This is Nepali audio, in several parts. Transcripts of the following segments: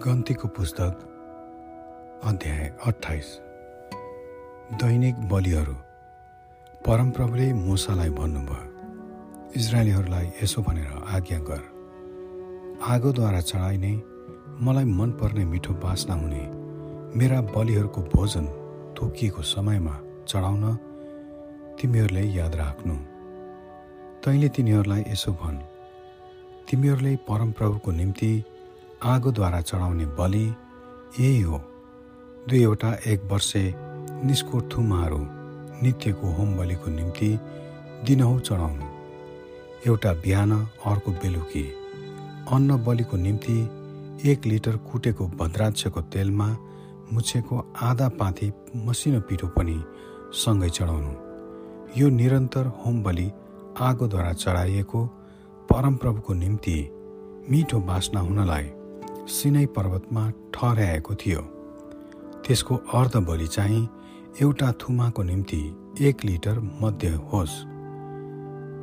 गन्तीको पुस्तक अध्याय अठाइस दैनिक बलिहरू। परमप्रभुले मुसालाई भन्नुभयो इजरायलीहरूलाई यसो भनेर आज्ञा गर। आगोद्वारा चढाइने मलाई मनपर्ने मिठो बासना हुने मेरा बलिहरूको भोजन तोकिएको समयमा चढाउन तिमीहरूले याद राख्नु। तैँले तिनीहरूलाई यसो भन्। तिमीहरूले परमप्रभुको निम्ति आगोद्वारा चढाउने बलि यही हो। दुईवटा एक वर्षे निस्को थुमाहरू नित्यको होम बलिको निम्ति दिनहौ चढाउनु। एउटा बिहान अर्को बेलुकी अन्न बलिको निम्ति एक लिटर कुटेको भद्राक्षको तेलमा मुछेको आधा पाथी मसिनो पिठो पनि सँगै चढाउनु। यो निरन्तर होम बलि आगोद्वारा चढाइएको परमप्रभुको निम्ति मिठो बास्ना हुनलाई सिनै पर्वतमा ठहराएको थियो। त्यसको अर्ध बलि चाहिँ एउटा थुमाको निम्ति एक लिटर मध्य होस्।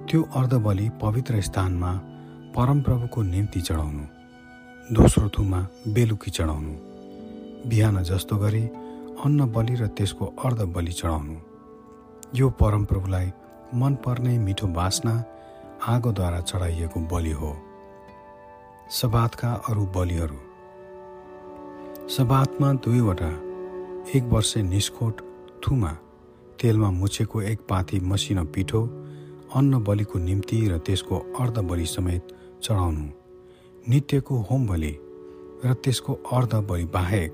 त्यो अर्धबलि पवित्र स्थानमा परमप्रभुको निम्ति चढाउनु दोस्रो थुमा बेलुकी चढाउनु बिहान जस्तो गरी अन्न बलि र त्यसको अर्ध बलि चढाउनु। यो परमप्रभुलाई मनपर्ने मिठो बास्ना आगोद्वारा चढाइएको बलि हो। सबातका अरू बलिहरू। सबातमा दुईवटा एक वर्षे निस्कोट थुमा तेलमा मुछेको एक पाथी मसिनो पिठो अन्न बलिको निम्ति र त्यसको अर्ध बलि समेत चढाउनु। नित्यको होम बलि र त्यसको अर्ध बलि बाहेक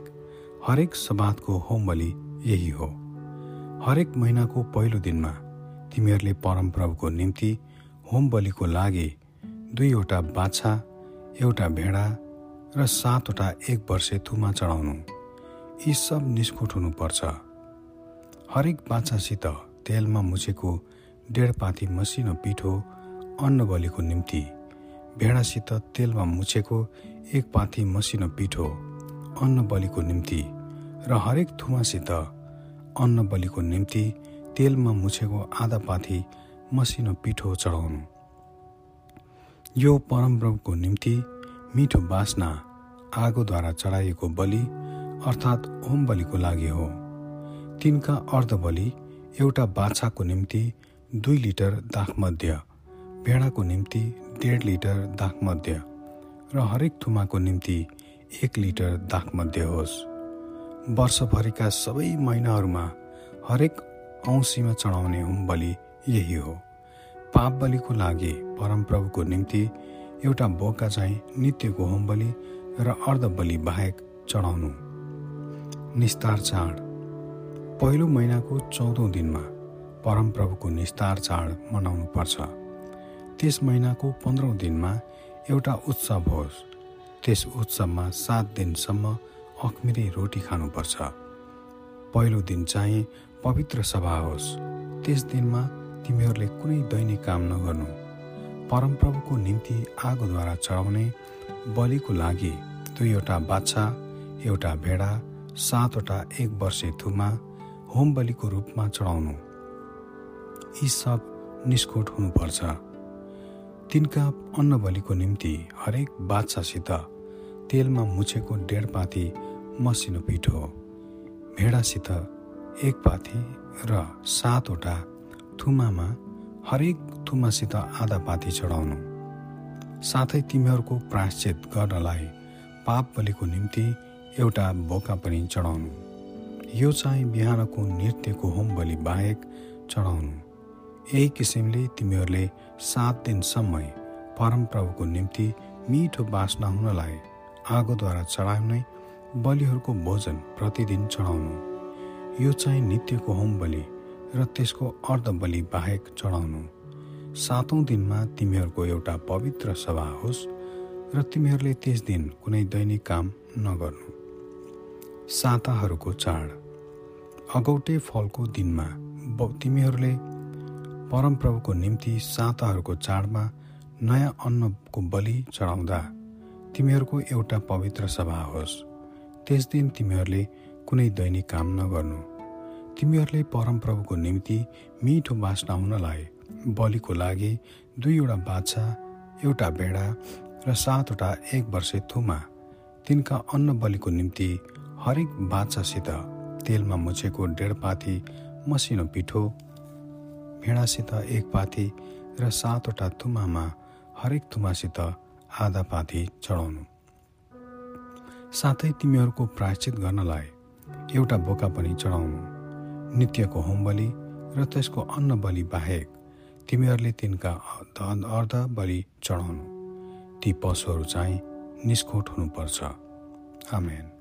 हरेक सबातको होम बलि यही हो। हरेक महिनाको पहिलो दिनमा तिमीहरूले परमप्रभुको निम्ति होम बलिको लागि दुईवटा बाछा एउटा भेडा र सातवटा एक वर्षे थुमा चढाउनु। यी सब निष्कुट हुनुपर्छ। हरेक बाछासित तेलमा मुछेको डेढ पाथी मसिनो पिठो अन्न बलिको निम्ति। भेडासित तेलमा मुछेको एक पाथी मसिनो पिठो अन्न बलिको निम्ति। र हरेक थुमासित अन्न बलिको निम्ति तेलमा मुछेको आधा पाथी मसिनो पिठो चढाउनु। यो परमप्रभुको निम्ति मिठो बास्ना आगोद्वारा चढाइएको बलि अर्थात् होम बलिको लागि हो। तिनका अर्ध बलि एउटा बाछाको निम्ति दुई लिटर दाखमध्य भेडाको निम्ति डेढ लिटर दाखमध्य र हरेक थुमाको निम्ति एक लिटर दाखमध्य होस्। वर्षभरिका सबै महिनाहरूमा हरेक औँसीमा चढाउने होम बलि यही हो। पाप बलिको लागि परमप्रभुको निम्ति एउटा बोका चाहिँ नित्यको होम बलि र अर्ध बलि बाहेक चढाउनु। निस्तार चाड। पहिलो महिनाको चौधौँ दिनमा परमप्रभुको निस्तार चाड मनाउनु पर्छ त्यस महिनाको पन्ध्रौँ दिनमा एउटा उत्सव होस्। त्यस उत्सवमा सात दिनसम्म अखमिरी रोटी खानुपर्छ। पहिलो दिन चाहिँ पवित्र सभा होस्। त्यस दिनमा तिमीहरूले कुनै दैनिक काम नगर्नु। परमप्रभुको निम्ति आगोद्वारा चढाउने बलिको लागि दुईवटा बाछा एउटा भेडा सातवटा एक वर्षे थुमा होम बलिको रूपमा चढाउनु। यी सब निष्कोट हुनुपर्छ। तिनका अन्न बलिको निम्ति हरेक बाछासित तेलमा मुछेको डेढ पाथी मसिनो पिठो भेडासित एक पाथी र सातवटा थुमामा हरेक थुमासित आधा पाती चढाउनु। साथै तिमीहरूको प्राश्चित गर्नलाई पाप बलिको निम्ति एउटा बोका पनि चढाउनु। यो चाहिँ बिहानको नृत्यको होम बलि बाहेक चढाउनु। यही किसिमले तिमीहरूले सात दिनसम्म परमप्रभुको निम्ति मिठो बास्ना हुनलाई आगोद्वारा चढाउने बलिहरूको भोजन प्रतिदिन चढाउनु। यो चाहिँ नित्यको होम बलि र त्यसको अर्ध बलि बाहेक चढाउनु। सातौँ दिनमा तिमीहरूको एउटा पवित्र सभा होस् र तिमीहरूले त्यस दिन कुनै दैनिक काम नगर्नु। साताहरूको चाड। अगौटे फलको दिनमा तिमीहरूले परमप्रभुको निम्ति साताहरूको चाडमा नयाँ अन्नको बलि चढाउँदा तिमीहरूको एउटा पवित्र सभा होस्। त्यस दिन तिमीहरूले कुनै दैनिक काम नगर्नु। तिमीहरूले परमप्रभुको निम्ति मिठो बास्ना हुनलाई बलिको लागि दुईवटा बाछा एउटा भेडा र सातवटा एक वर्षे थुमा तिनका अन्न बलिको निम्ति हरेक बाछासित तेलमा मुछेको डेढ पाथी मसिनो पिठो भेडासित एक पाथी र सातवटा तुमामा हरेक तुमासित आधा पाथी चढाउनु। साथै तिमीहरूको प्रायश्चित गर्नलाई एउटा बोका पनि चढाउनु। नित्यको होम बलि र त्यसको अन्न बलि बाहेक तिमीहरूले तिनका अर्ध बलि चढाउनु। ती पशुहरू चाहिँ निष्कोट हुनुपर्छ। आमेन।